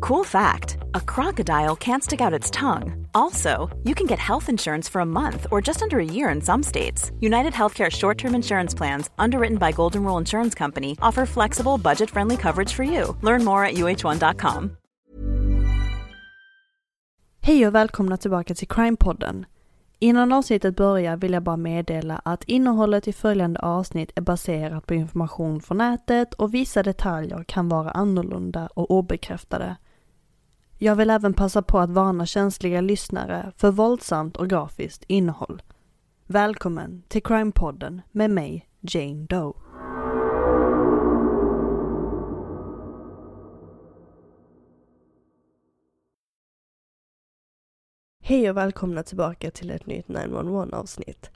Cool fact a crocodile can't stick out its tongue. Also, you can get health insurance for a month or just under a year in some states. United Healthcare short term insurance plans, underwritten by Golden Rule Insurance Company, offer flexible, budget friendly coverage for you. Learn more at uh1.com. Hej och välkomna tillbaka till Crime-podden. Innan avsnittet börjar vill jag bara meddela att innehållet i följande avsnitt är baserat på information från nätet och vissa detaljer kan vara annorlunda och obekräftade. Jag vill även passa på att varna känsliga lyssnare för våldsamt och grafiskt innehåll. Välkommen till Crime-podden med mig, Jane Doe. Hej och välkomna tillbaka till ett nytt 911 avsnitt.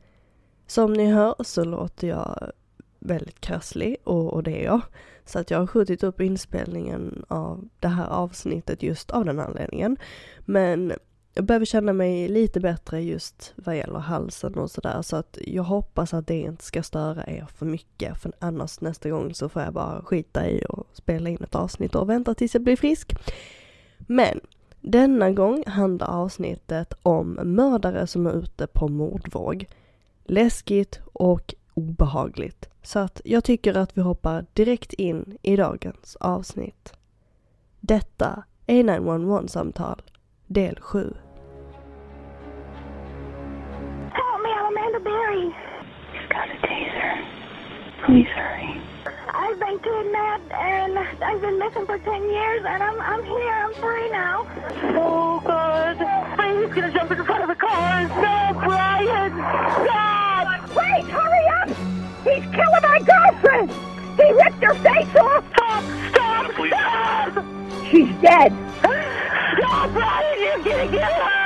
Som ni hör så låter jag väldigt krasslig och, och det är jag. Så att jag har skjutit upp inspelningen av det här avsnittet just av den anledningen. Men jag behöver känna mig lite bättre just vad gäller halsen och sådär så att jag hoppas att det inte ska störa er för mycket för annars nästa gång så får jag bara skita i och spela in ett avsnitt och vänta tills jag blir frisk. Men denna gång handlar avsnittet om mördare som är ute på mordvåg. Läskigt och obehagligt. Så att jag tycker att vi hoppar direkt in i dagens avsnitt. Detta är 911-samtal del 7. Help me, I'm Amanda Berry. He's got a taser. Please hurry. I've been kidnapped and I've been missing for 10 years and I'm, I'm here, I'm free now. Oh, God. He's gonna jump in front of the car. No, Brian! Stop! Her face off! Stop! Stop! Stop! She's dead! No, Brian, you're gonna get hurt,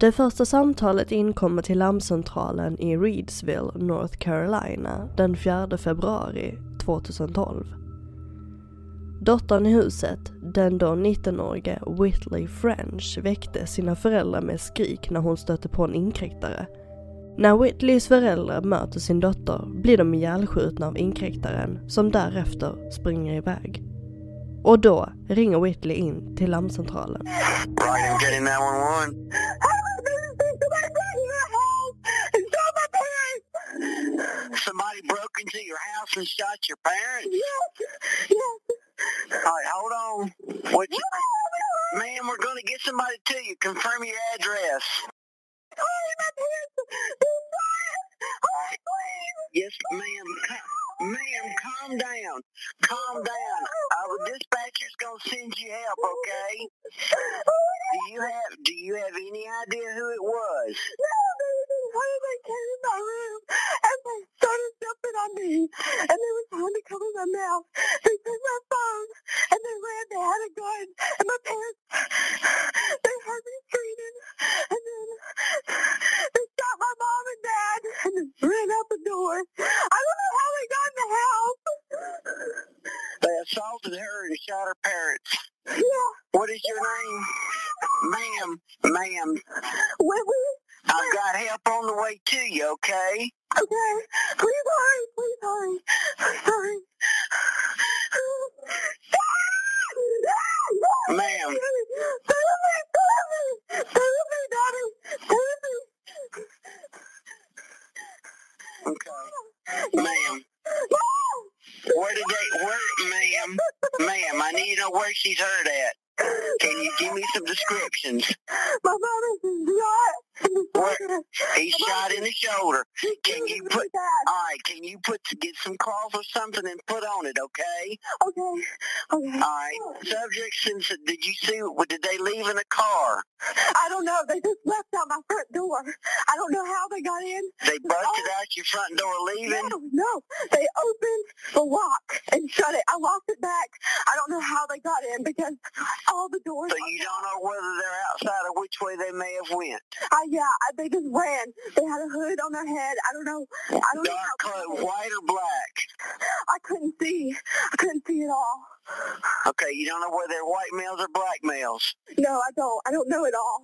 Det första samtalet inkommer till larmcentralen i Reedsville, North Carolina den 4 februari 2012. Dottern i huset, den då 19-årige Whitley French, väckte sina föräldrar med skrik när hon stötte på en inkräktare. När Whitleys föräldrar möter sin dotter blir de ihjälskjutna av inkräktaren som därefter springer iväg. Och då ringer Whitley in till larmcentralen. Right, Somebody broke into your house and shot your parents? Yes. yes. All right, hold on. What you, ma'am, we're going to get somebody to you. Confirm your address. Yes, ma'am. Ma'am, calm down. Calm down. Our dispatcher's gonna send you help, okay? Do you have Do you have any idea who it was? They came in my room and they started jumping on me and they were trying to cover my mouth. They took my phone and they ran, they had a gun and my parents, they heard me screaming and then they shot my mom and dad and ran out the door. I don't know how they got in the house. They assaulted her and shot her parents. Yeah, What is your name? Ma'am, ma'am, Whitley, I've got help on the way to you, okay? okay, please hurry, please hurry, please hurry. Ma'am. Okay. Ma'am, where did they, where, ma'am, ma'am, I need to know where she's hurt at. Can you give me some descriptions? My mom is not in the What? He's shot in the shoulder. Can you put? That. All right. Can you put get some cloth or something and put on it? Okay. Okay. Okay. All right. Subject since did you see? Did they leave in a car? I don't know. They just left out my front door. I don't know how they got in. They busted out your front door leaving. No, no. They opened the lock and shut it. I locked it back. I don't know how they got in because all the doors. So you don't know whether they're outside or which way they may have went. I, yeah, I, they just ran. They had a hood on their head. I don't know. I don't know Dark clothes, white or black. I couldn't see. I couldn't see at all. Okay, you don't know whether they're white males or black males. No, I don't. I don't know at all.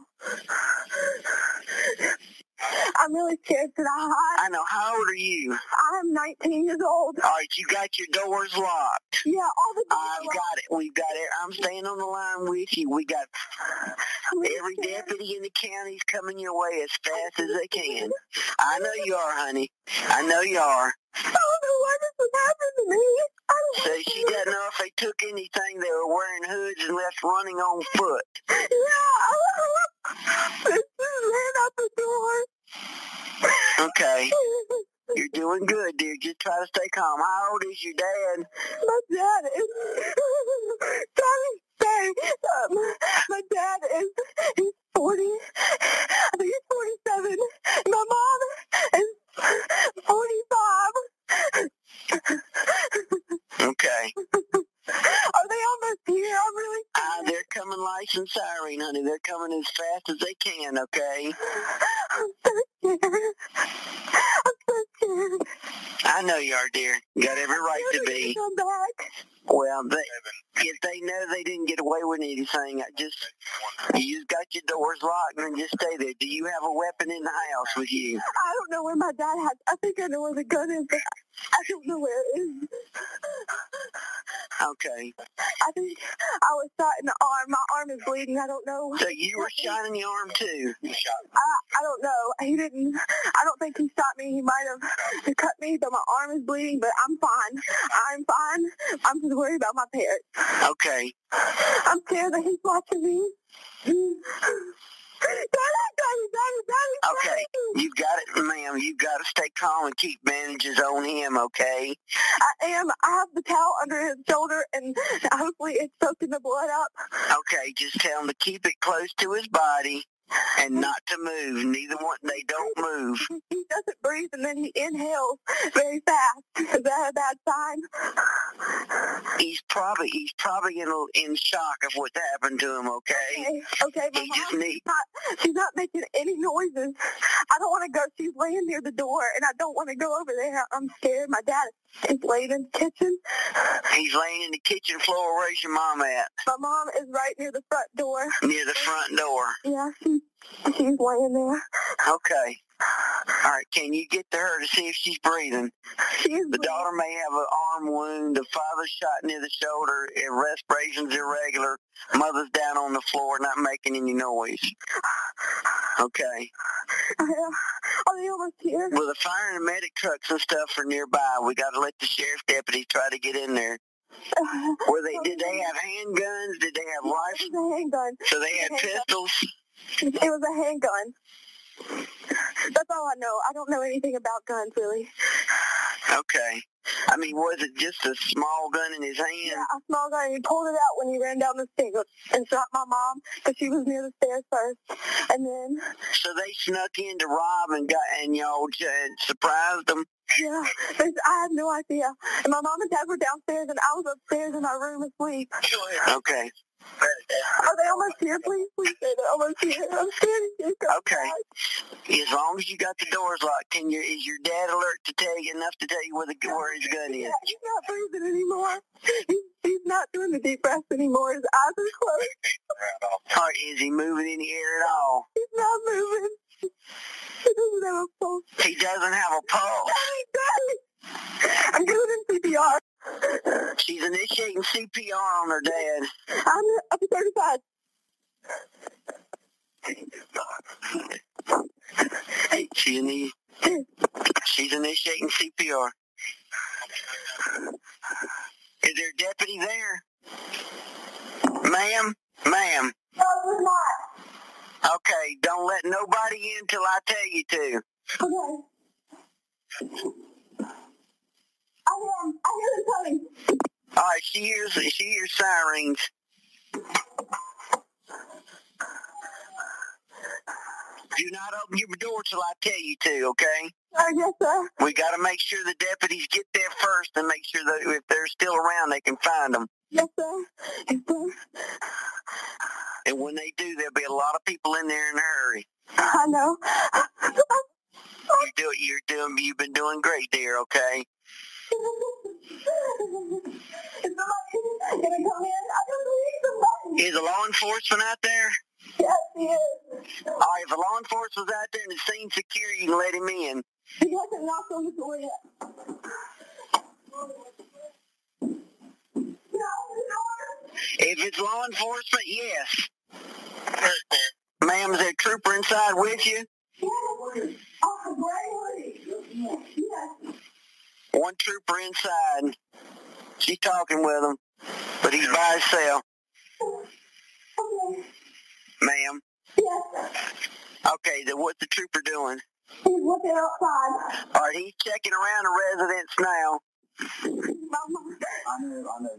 I'm really scared. Should I hide? I know. How old are you? I'm 19 years old. All right, you got your doors locked. Yeah, all the doors I've got it. We've got it. I'm staying on the line with you. We got really every scared. deputy in the county's coming your way as fast as they can. I know you are, honey. I know you are. I don't know why this happen to me. I don't So she doesn't know if they took anything. They were wearing hoods and left running on foot. Yeah. Just ran out the door. Okay. You're doing good, dear. Just try to stay calm. How old is your dad? My dad is trying to say, um, my dad is he's 40. I think he's 47. My mom is 45. Okay. Are they almost here? I'm really Uh, they're and siren, honey. They're coming as fast as they can, okay? I'm so scared. I'm so scared. I know you are, dear. You got every right to be. Come back. Well, they, if they know they didn't get away with anything, I just you just got your doors locked and just stay there. Do you have a weapon in the house with you? I don't know where my dad has. I think I know where the gun is, but I don't know where it is. Okay. I think I was shot in the arm. My arm is bleeding. I don't know. So you were shot in the arm too. I I don't know. He didn't. I don't think he shot me. He might have cut me, but my arm is bleeding. But I'm fine. I'm fine. I'm just worried about my parents. Okay. I'm scared that he's watching me. Okay. You got it, ma'am. You got to stay calm and keep bandages on him, okay? I am. I have the towel under his shoulder, and hopefully it's soaking the blood up. Okay, just tell him to keep it close to his body and not to move. Neither one, they don't move. He doesn't breathe, and then he inhales very fast. Is that a bad sign? He's probably he's probably in in shock of what's happened to him. Okay. Okay, okay, He just mom, need. not, she's not making any noises. I don't want to go. She's laying near the door, and I don't want to go over there. I'm scared. My dad is laying in the kitchen. He's laying in the kitchen floor. Where's your mom at? My mom is right near the front door. Near the front door. Yeah, she, she's laying there. Okay. All right. Can you get to her to see if she's breathing? She is The daughter may have an arm wound. The father's shot near the shoulder. and Respiration's irregular. Mother's down on the floor, not making any noise. Okay. Uh, are they almost here? Well, the fire and the medic trucks and stuff are nearby. We got to let the sheriff's deputies try to get in there. Were they? Did they have handguns? Did they have rifles? It was a handgun. So they had handgun. pistols. It was a handgun. That's all I know. I don't know anything about guns, really. Okay. I mean, was it just a small gun in his hand? Yeah, a small gun. He pulled it out when he ran down the stairs and shot my mom because she was near the stairs first. And then, So they snuck in to rob and got and y'all surprised them. yeah, I had no idea. And my mom and dad were downstairs, and I was upstairs in my room asleep. Okay. Are they almost here? Please, please say they're almost here. I'm scared he's gonna Okay. As long as you got the doors locked, can your is your dad alert to tell you enough to tell you where the where his gun is? Yeah, he's not breathing anymore. He's, he's not doing the deep breaths anymore. His eyes are closed. Or is he moving in the air at all? He's not moving. He doesn't have a pulse. He doesn't have a pulse. I'm giving him CPR. She's initiating CPR on her dad. I'm up to 35. She in she's initiating CPR. Is there a deputy there? Ma'am? Ma'am. No, was not. Okay, don't let nobody in till I tell you to. Okay. I am. I hear them coming. All right, she hears she hears sirens. Do not open your door till I tell you to, okay? Uh, yes, sir. We got to make sure the deputies get there first and make sure that if they're still around, they can find them. Yes, sir. Yes, sir. And when they do, there'll be a lot of people in there in a hurry. I know. You do. You're doing. You've been doing great, dear. Okay. Is the law enforcement out there? Yes, he is. All right. If the law enforcement's out there and it's seen secure, you can let him in. He hasn't knocked on the door yet. If it's law enforcement, yes. Ma'am, is there a trooper inside with you? Yes. Oh, great. One trooper inside. She's talking with him, but he's by himself. Ma'am. Yes. Okay, then what's the trooper doing? He's looking outside. All right, he's checking around the residence now. Mama. I know, I know.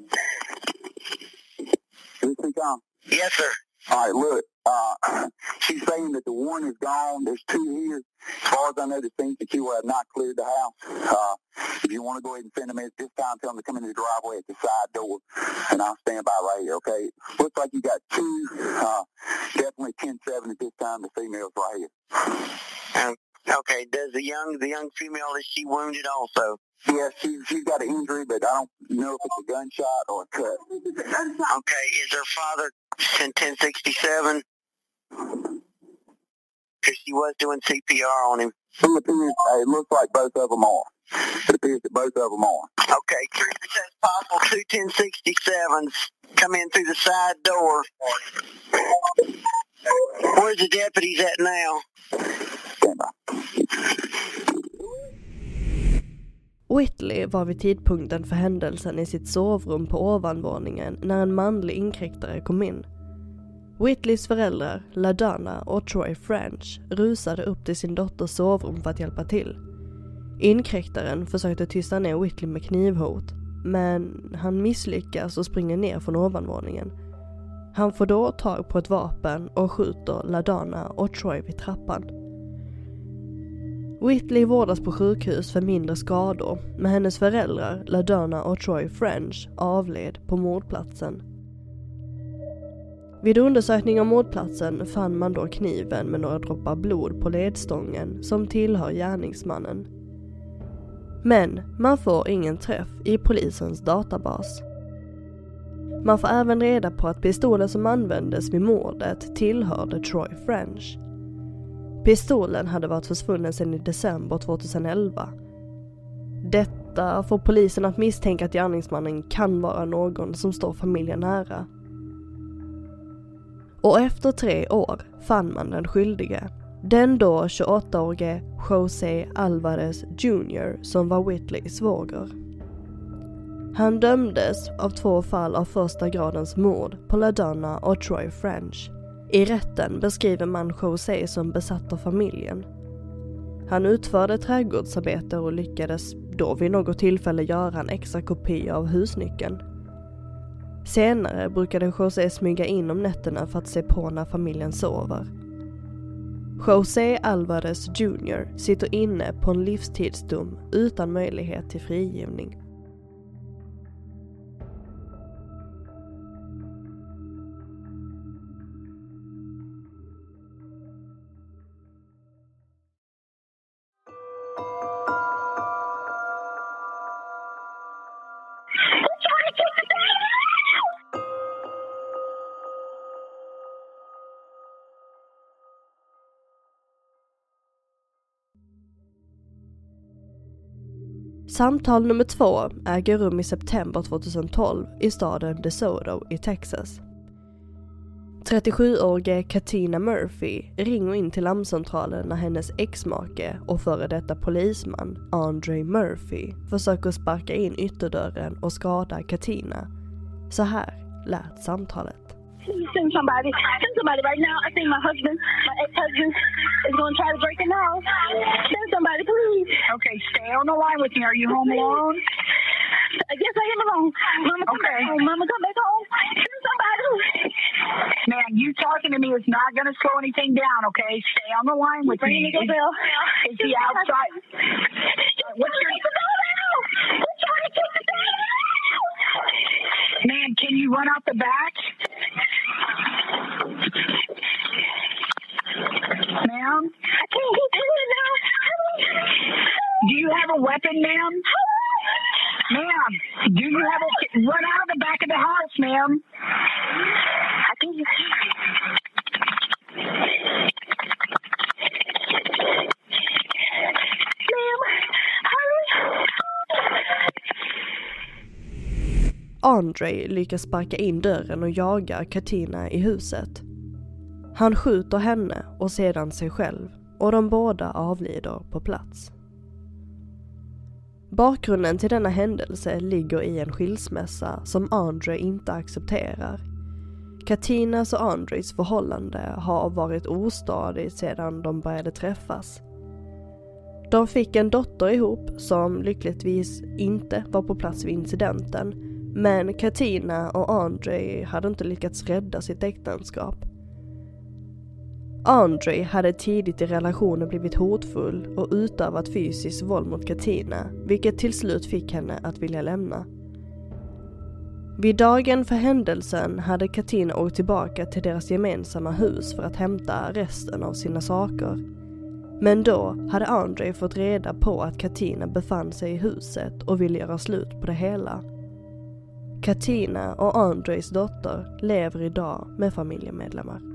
This is Tom. Yes, sir. All right, look, uh, she's saying that the one is gone. There's two here. As far as I know, the scene secure have not cleared the house. Uh, if you want to go ahead and send them in at this time, tell them to come in the driveway at the side door, and I'll stand by right here, okay? Looks like you got two, uh, definitely 10-7 at this time. The female's right here. Um, okay, does the young the young female is she wounded also? Yeah, she, she's got an injury, but I don't know if it's a gunshot or a cut. Okay, is her father in 1067? Because she was doing CPR on him. It appears, it looks like both of them are. It appears that both of them are. Okay, trooper says possible two 1067s come in through the side door. Where's the deputies at now? Stand by. Whitley var vid tidpunkten för händelsen i sitt sovrum på ovanvåningen när en manlig inkräktare kom in. Whitleys föräldrar, LaDonna och Troy French, rusade upp till sin dotters sovrum för att hjälpa till. Inkräktaren försökte tysta ner Whitley med knivhot, men han misslyckas och springer ner från ovanvåningen. Han får då tag på ett vapen och skjuter LaDonna och Troy vid trappan. Whitley vårdas på sjukhus för mindre skador, men hennes föräldrar, LaDonna och Troy French, avled på mordplatsen. Vid undersökning av mordplatsen fann man då kniven med några droppar blod på ledstången som tillhör gärningsmannen. Men man får ingen träff i polisens databas. Man får även reda på att pistolen som användes vid mordet tillhörde Troy French. Pistolen hade varit försvunnen sedan i december 2011. Detta får polisen att misstänka att gärningsmannen kan vara någon som står familjen nära. Och efter tre år fann man den skyldige. Den då 28-årige José Alvarez Jr som var Whitleys svåger. Han dömdes av två fall av första gradens mord på LaDonna och Troy French. I rätten beskriver man José som besatt av familjen. Han utförde trädgårdsarbete och lyckades då vid något tillfälle göra en extra kopia av husnyckeln. Senare brukade José smyga in om nätterna för att se på när familjen sover. José Alvarez Jr sitter inne på en livstidsdom utan möjlighet till frigivning. Samtal nummer två äger rum i september 2012 i staden DeSoto i Texas. 37-årige Katina Murphy ringer in till larmcentralen när hennes exmake och före detta polisman Andre Murphy försöker sparka in ytterdörren och skada Katina. Så här lät samtalet. Send somebody. Send somebody right now. I think my husband, my ex-husband, is going to try to break in the house. Somebody, please. Okay, stay on the line with me. Are you home alone? Yes, I am alone. Mama, come Okay. back home. Mama, come back home. Send somebody. Man, you talking to me is not going to slow anything down, okay? Stay on the line with Bring me. bell. Is he outside? What's your... Man, can you run out the back? Weapon, ma'am? Ma'am, do you have a... Run out of the back of the house, ma'am. I think you hurry. Andre lyckas sparka in dörren och jagar Katina i huset. Han skjuter henne och sedan sig själv och de båda avlider på. Bakgrunden till denna händelse ligger i en skilsmässa som Andre inte accepterar. Katinas och Andres förhållande har varit ostadigt sedan de började träffas. De fick en dotter ihop som lyckligtvis inte var på plats vid incidenten men Katina och Andre hade inte lyckats rädda sitt äktenskap. Andre hade tidigt i relationen blivit hotfull och utövat fysiskt våld mot Katina, vilket till slut fick henne att vilja lämna. Vid dagen för händelsen hade Katina åkt tillbaka till deras gemensamma hus för att hämta resten av sina saker. Men då hade Andre fått reda på att Katina befann sig i huset och ville göra slut på det hela. Katina och Andres dotter lever idag med familjemedlemmar.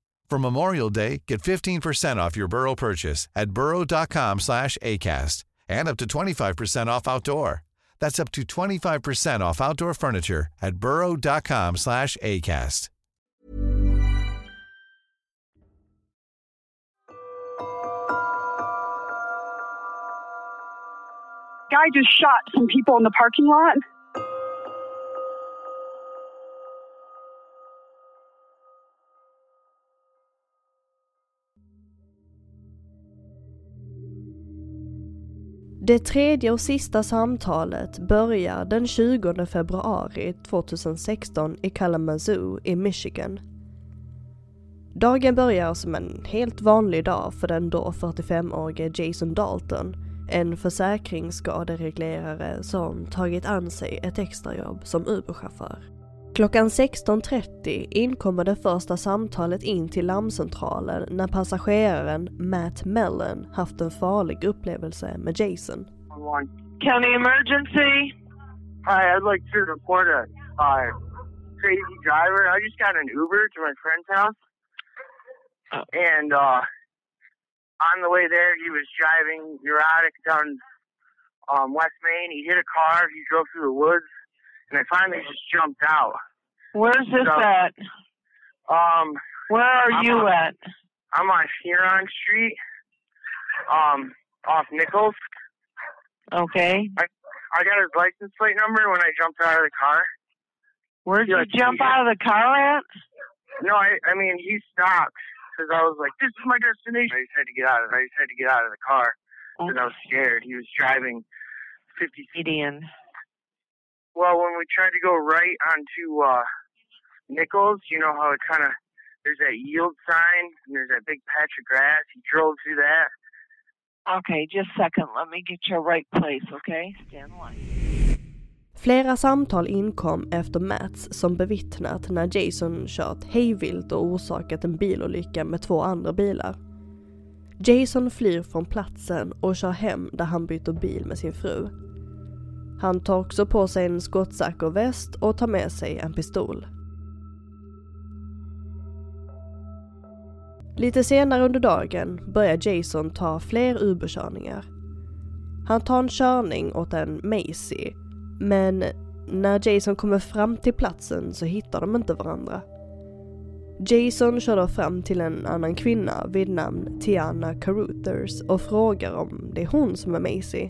For Memorial Day, get 15% off your Burrow purchase at burrow.com slash ACAST and up to 25% off outdoor. That's up to 25% off outdoor furniture at burrow.com slash ACAST. Guy just shot some people in the parking lot. Det tredje och sista samtalet börjar den 20 februari 2016 i Kalamazoo i Michigan. Dagen börjar som en helt vanlig dag för den då 45-årige Jason Dalton, en försäkringsskadereglerare som tagit an sig ett extrajobb som Uber-chaufför. Klockan 16.30 inkommer det första samtalet in till larmcentralen när passageraren Matt Mellon haft en farlig upplevelse med Jason. County emergency. Hi, I'd like to report a uh, crazy driver. I just got an Uber to my friend's house, and uh, on the way there, he was driving neurotic down um, West Main. He hit a car. He drove through the woods, and I finally just jumped out. Where's this So- at? Um, Where are I'm you on- at? I'm on Huron Street, um, off Nichols. Okay. I I got his license plate number when I jumped out of the car. Where'd Yeah, you jump out of the car at? No, I I mean he stopped because I was like, "This is my destination." I just had to get out of. I just had to get out of the car because I was scared. He was driving fifty feet in. Well, when we tried to go right onto uh, Nichols. You know how it kind of there's that yield sign and there's that big patch of grass. He drove through that. Okay, just a second. Let me get you a right place, okay? Stand in line. Flera samtal inkom efter Mats som bevittnat när Jason kört hejvilt och orsakat en bilolycka med två andra bilar. Jason flyr från platsen och kör hem där han byter bil med sin fru. Han tar också på sig en skottsäker väst och tar med sig en pistol. Lite senare under dagen börjar Jason ta fler Uberkörningar. Han tar en körning åt en Macy, men när Jason kommer fram till platsen så hittar de inte varandra. Jason kör då fram till en annan kvinna vid namn Tiana Caruthers och frågar om det är hon som är Macy.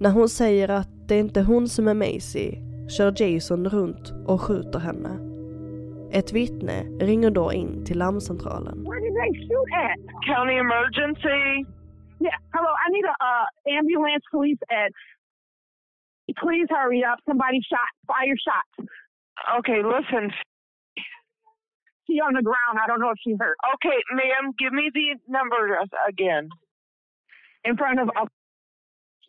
När hon säger att det är inte hon som är Macy kör Jason runt och skjuter henne. Ett vittne ringer då in till larmcentralen. Where did they shoot at? County emergency. Yeah. Hello. I need a uh, ambulance, police at. Please hurry up. Somebody shot. Fire shot. Okay, listen. She on the ground. I don't know if she hurt. Okay, ma'am, give me the number again. In front of a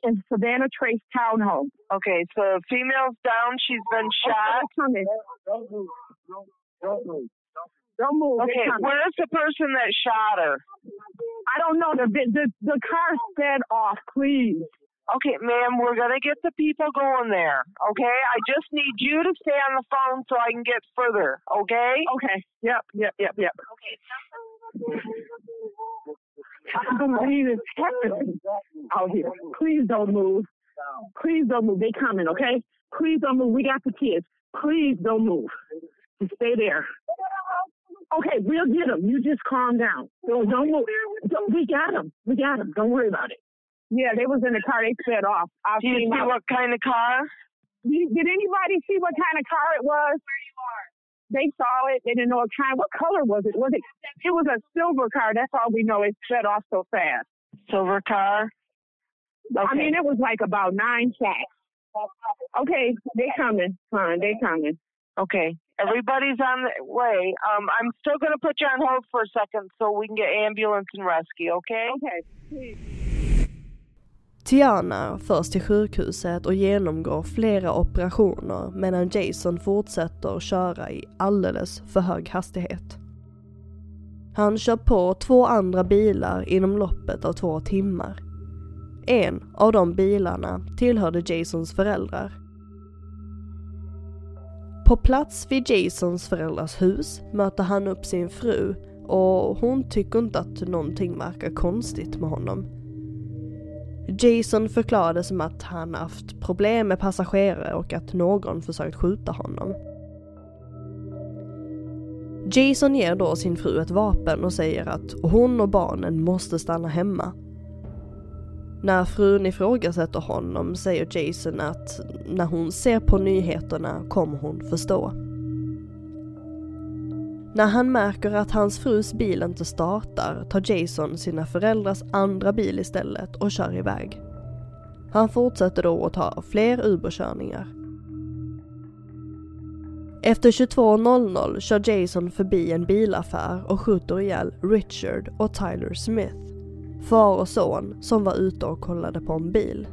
in Savannah Trace Townhome. Okay, so female's down. She's been oh, oh, shot. Oh, They're coming. Don't move. Don't move. Don't move. Okay, where's the person that shot her? I don't know. The the the car sped off. Please. Okay, ma'am, we're gonna get the people going there. Okay, I just need you to stay on the phone so I can get further. Okay? Okay. Yep. Yep. Yep. Yep. Okay. I don't believe it's happening out here. Please don't move. Please don't move. They coming, okay? Please don't move. We got the kids. Please don't move. Just stay there. Okay, we'll get them. You just calm down. Don't, don't move. Don't, we got them. We got them. Don't worry about it. Yeah, they was in the car. They sped off. I've Do you see how- what kind of car? Did did anybody see what kind of car it was? Where you are. They saw it. They didn't know what kind. What color was it? Was it? It was a silver car. That's all we know. It sped off so fast. Silver car. Okay. I mean, it was like about nine shots. Okay, they coming. Fine, they coming. Okay, everybody's on the way. Um, I'm still gonna put you on hold for a second so we can get ambulance and rescue. Okay? Okay. Tiana förs till sjukhuset och genomgår flera operationer medan Jason fortsätter köra i alldeles för hög hastighet. Han kör på två andra bilar inom loppet av två timmar. En av de bilarna tillhörde Jasons föräldrar. På plats vid Jasons föräldrars hus möter han upp sin fru och hon tycker inte att någonting verkar konstigt med honom. Jason förklarade som att han haft problem med passagerare och att någon försökt skjuta honom. Jason ger då sin fru ett vapen och säger att hon och barnen måste stanna hemma. När frun ifrågasätter honom säger Jason att när hon ser på nyheterna kommer hon förstå. När han märker att hans frus bil inte startar tar Jason sina föräldrars andra bil istället och kör iväg. Han fortsätter då att ta fler Uberkörningar. Efter 22.00 kör Jason förbi en bilaffär och skjuter ihjäl Richard och Tyler Smith, far och son som var ute och kollade på en bil.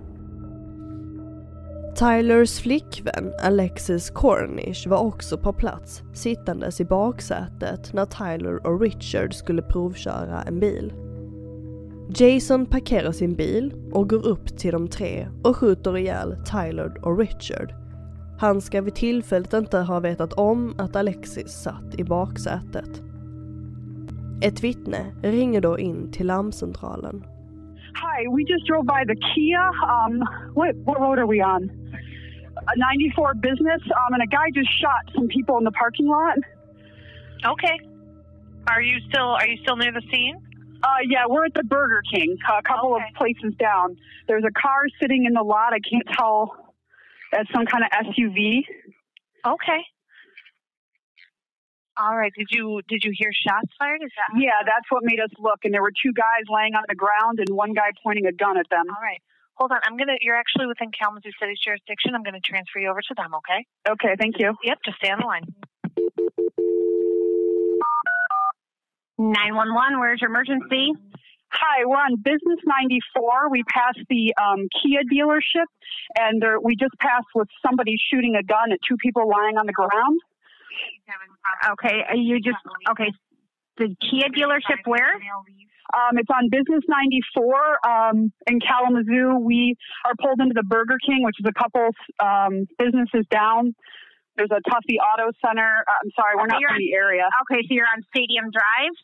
Tylers flickvän Alexis Cornish var också på plats sittandes i baksätet när Tyler och Richard skulle provköra en bil. Jason parkerar sin bil och går upp till de tre och skjuter ihjäl Tyler och Richard. Han ska vid tillfället inte ha vetat om att Alexis satt i baksätet. Ett vittne ringer då in till larmcentralen. Hi, we just drove by the Kia. Um, what, what road are we on? A 94 business, um, and a guy just shot some people in the parking lot. Okay. Are you still are you still near the scene? Uh, yeah, we're at the Burger King, a couple of places down. There's a car sitting in the lot. I can't tell. That's some kind of SUV. Okay. All right. Did you did you hear shots fired? Is that Yeah, that's what made us look. And there were two guys laying on the ground and one guy pointing a gun at them. All right. Hold on. I'm gonna. You're actually within Kalamazoo City's jurisdiction. I'm gonna transfer you over to them. Okay. Okay, thank you. Yep. Just stay on the line. 911, where's your emergency? Hi, we're on Business 94. We passed the um, Kia dealership, and there, we just passed with somebody shooting a gun at two people lying on the ground. Okay, you just, okay, the Kia dealership where? Um, it's on Business 94 um, in Kalamazoo. We are pulled into the Burger King, which is a couple um, businesses down. There's a Tuffy Auto Center. Uh, I'm sorry, we're Okay, not you're the area. Okay, so you're on Stadium Drive?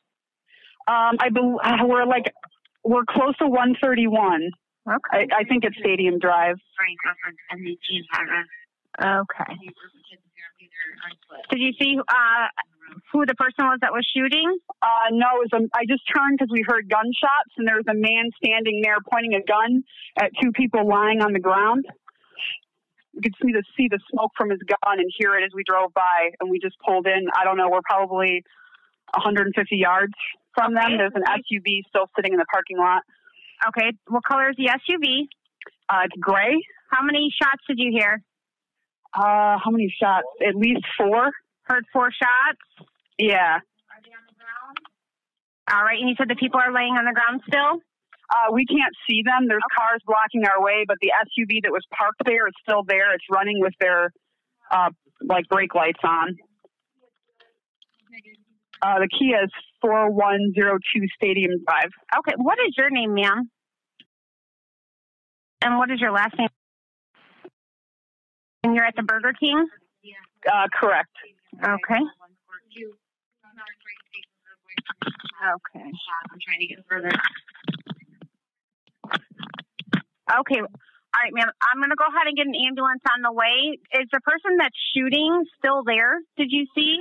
Um, I bel uh, we're like we're close to 131. Okay. I, I think it's Stadium Drive. Okay. Did you see uh, who the person was that was shooting? Uh, no, it was a, I just turned because we heard gunshots, and there was a man standing there pointing a gun at two people lying on the ground. We could see the see the smoke from his gun and hear it as we drove by, and we just pulled in. I don't know, we're probably 150 yards from them. There's an SUV still sitting in the parking lot. Okay, what color is the SUV? Uh, it's gray. How many shots did you hear? Uh, how many shots? At least four. Heard four shots? Yeah. Are they on the ground? All right, and you said the people are laying on the ground still? Uh, we can't see them. There's cars blocking our way, but the SUV that was parked there is still there. It's running with their uh, like brake lights on. Uh, the Kia is 4102 Stadium Drive. Okay, what is your name, ma'am? And what is your last name? And you're at the Burger King? Uh, correct. Okay. Okay. I'm trying to get further. Okay. All right, ma'am. I'm going to go ahead and get an ambulance on the way. Is the person that's shooting still there? Did you see?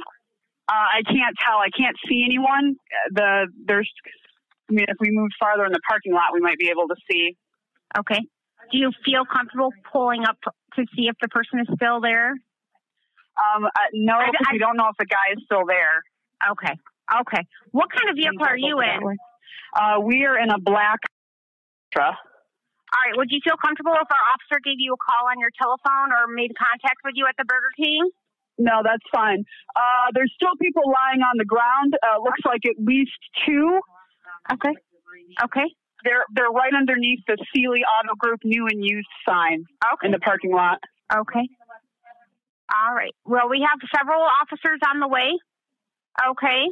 Uh, I can't tell. I can't see anyone. The there's. I mean, if we move farther in the parking lot, we might be able to see. Okay. Do you feel comfortable pulling up to see if the person is still there? Um, uh, no, I- we don't know if the guy is still there. Okay. Okay. What kind of vehicle are you in? Uh, we are in a black. Tra. All right. Would you feel comfortable if our officer gave you a call on your telephone or made contact with you at the Burger King? No, that's fine. Uh, there's still people lying on the ground. Uh, looks like at least two. Okay. Okay. They're they're right underneath the Seelye Auto Group new and used sign in the parking lot. Okay. All right. Well, we have several officers on the way. Okay.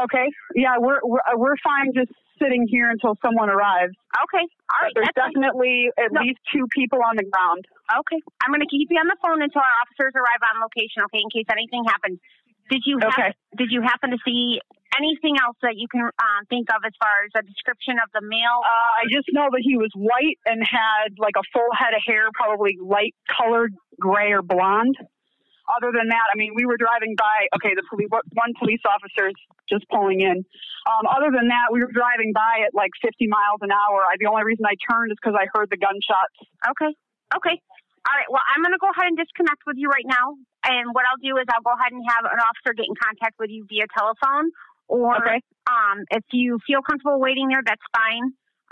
Okay. Yeah, we're we're, uh, we're fine just sitting here until someone arrives. Okay. All right. There's that's fine. definitely at No. least two people on the ground. Okay. I'm going to keep you on the phone until our officers arrive on location, okay, in case anything happens. Did you Okay. did you happen to see anything else that you can um, think of as far as a description of the male? Uh, I just know that he was white and had like a full head of hair, probably light colored gray or blonde. Other than that, I mean, we were driving by. Okay, the police, one police officer is just pulling in. Um, other than that, we were driving by at like 50 miles an hour. I, the only reason I turned is because I heard the gunshots. Okay. Okay. All right. Well, I'm going to go ahead and disconnect with you right now. And what I'll do is I'll go ahead and have an officer get in contact with you via telephone. Or Okay. um, if you feel comfortable waiting there, that's fine.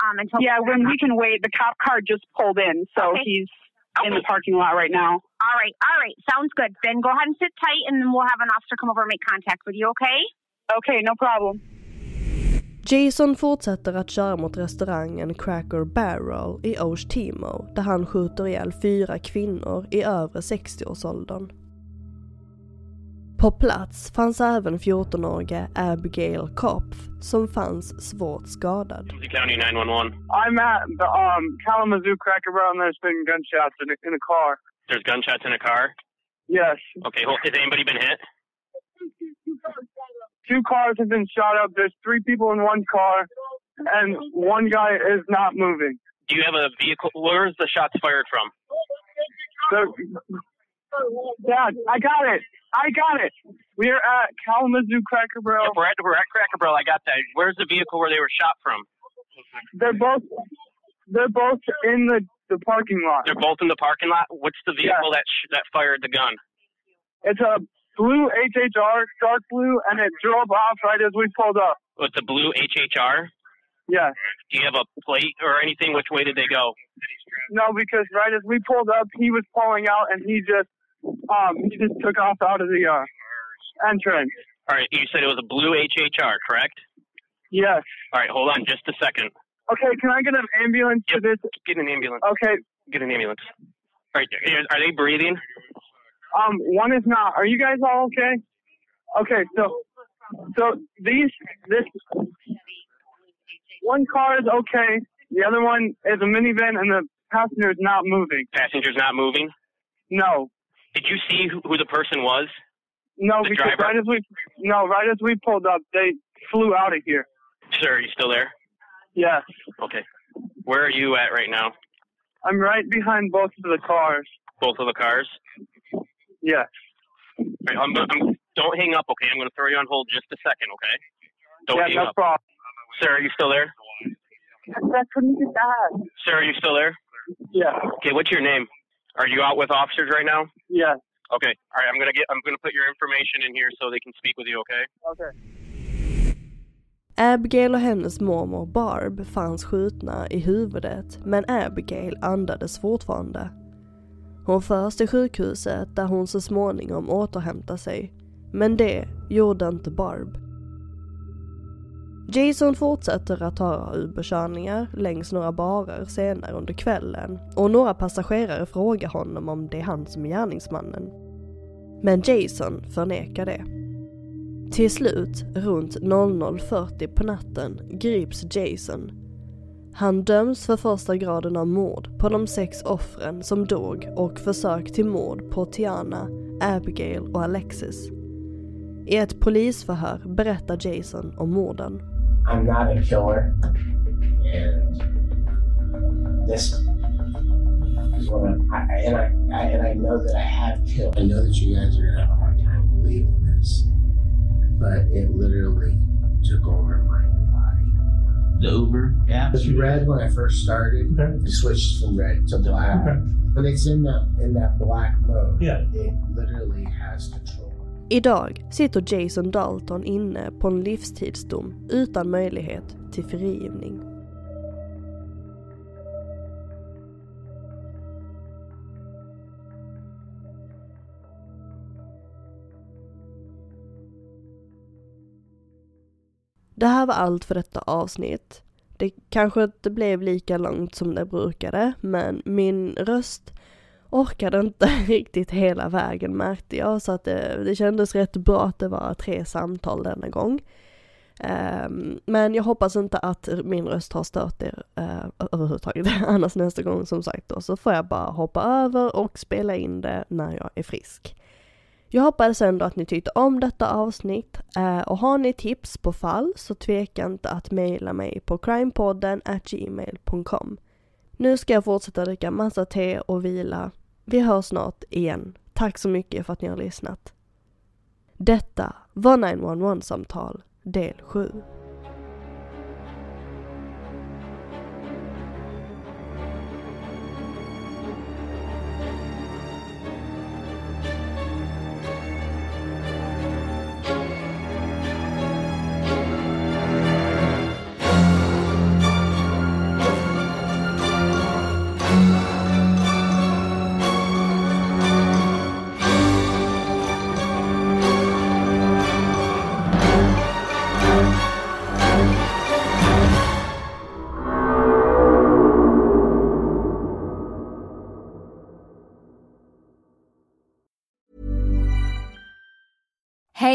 Um, until Yeah, when we can wait. The cop car just pulled in, so Okay. he's in the parking lot right now. All right. All right. Sounds good. Then go ahead and sit tight, and then we'll have an officer come over and make contact with you. Okay? Okay, no problem. Jason fortsätter att köra mot restaurangen Cracker Barrel i Oshtemo där han skjuter ihjäl fyra kvinnor i övre 60-årsåldern. På plats fanns även 14-åriga Abigail Kopf som fanns svårt skadad. Ramsey County 911. I'm at the um, Kalamazoo Cracker Barrel and there's been gunshots in a, in a car. There's gunshots in a car. Yes. Okay, hold, has anybody been hit? Two cars have been shot up. There's three people in one car, and one guy is not moving. Do you have a vehicle? Where's the shots fired from? So, Dad, I got it. I got it. We're at Kalamazoo Cracker Barrel. We're at we're at Cracker Barrel. I got that. Where's the vehicle where they were shot from? They're both they're both in the the parking lot. They're both in the parking lot. What's the vehicle that sh- that fired the gun? It's a blue HHR, dark blue, and it drove off right as we pulled up. With the blue HHR. Yeah. Do you have a plate or anything? Which way did they go? No, because right as we pulled up, he was pulling out, and he just um he just took off out of the uh, entrance. All right, you said it was a blue HHR, correct? Yes. All right, hold on just a second. Okay, can I get an ambulance to this? Get an ambulance. Okay. Get an ambulance. All right, are they breathing? Um, one is not. Are you guys all okay? Okay, so so these this one car is okay. The other one is a minivan, and the passenger is not moving. Passenger's not moving. No, Did you see who, who the person was? no, The because driver? right as we no right as we pulled up, they flew out of here. Sir, are you still there? Yes, Okay. Where are you at right now? I'm right behind both of the cars. Both of the cars. Yes. All right, I'm, I'm, don't hang up, okay? I'm going to throw you on hold just a second, okay? Don't yeah, hang no up. problem. Sir, are you still there? Sir, are you still there? Yeah. Okay, what's your name? Are you out with officers right now? Yes. Okay. All right, I'm gonna get. I'm gonna put your information in here so they can speak with you. Okay. Okay. Abigail och hennes mormor Barb fanns skjutna i huvudet men Abigail andades fortfarande. Hon förs till sjukhuset där hon så småningom återhämtar sig. Men det gjorde inte Barb. Jason fortsätter att ta Uberkörningar längs några barer senare under kvällen och några passagerare frågar honom om det är han som är gärningsmannen. Men Jason förnekar det. Till slut, runt 00.40 på natten, grips Jason. Han döms för första graden av mord på de sex offren som dog och försök till mord på Tiana, Abigail och Alexis. I ett polisförhör berättar Jason om morden. I'm not a killer, and this is what I'm. I, I- and I, I and I know that I have killed. I know that you guys are gonna have a hard time believing this, but it literally took over my body. The Uber, yeah. It was red when I first started. Okay. It switched from red to black. Okay. When it's in that in that black mode, yeah. it literally has control. Idag sitter Jason Dalton inne på en livstidsdom utan möjlighet till frigivning. Det här var allt för detta avsnitt. Det kanske inte blev lika långt som det brukade, men min röst orkade inte riktigt hela vägen märkte jag, så att det, det kändes rätt bra att det var tre samtal denna gång. Um, men jag hoppas inte att min röst har stört er uh, överhuvudtaget. Annars nästa gång som sagt då så får jag bara hoppa över och spela in det när jag är frisk. Jag hoppas ändå att ni tyckte om detta avsnitt uh, och har ni tips på fall så tveka inte att mejla mig på crimepodden gmail.com. Nu ska jag fortsätta dricka massa te och vila. Vi hörs snart igen. Tack så mycket för att ni har lyssnat. Detta var 911-samtal del 7.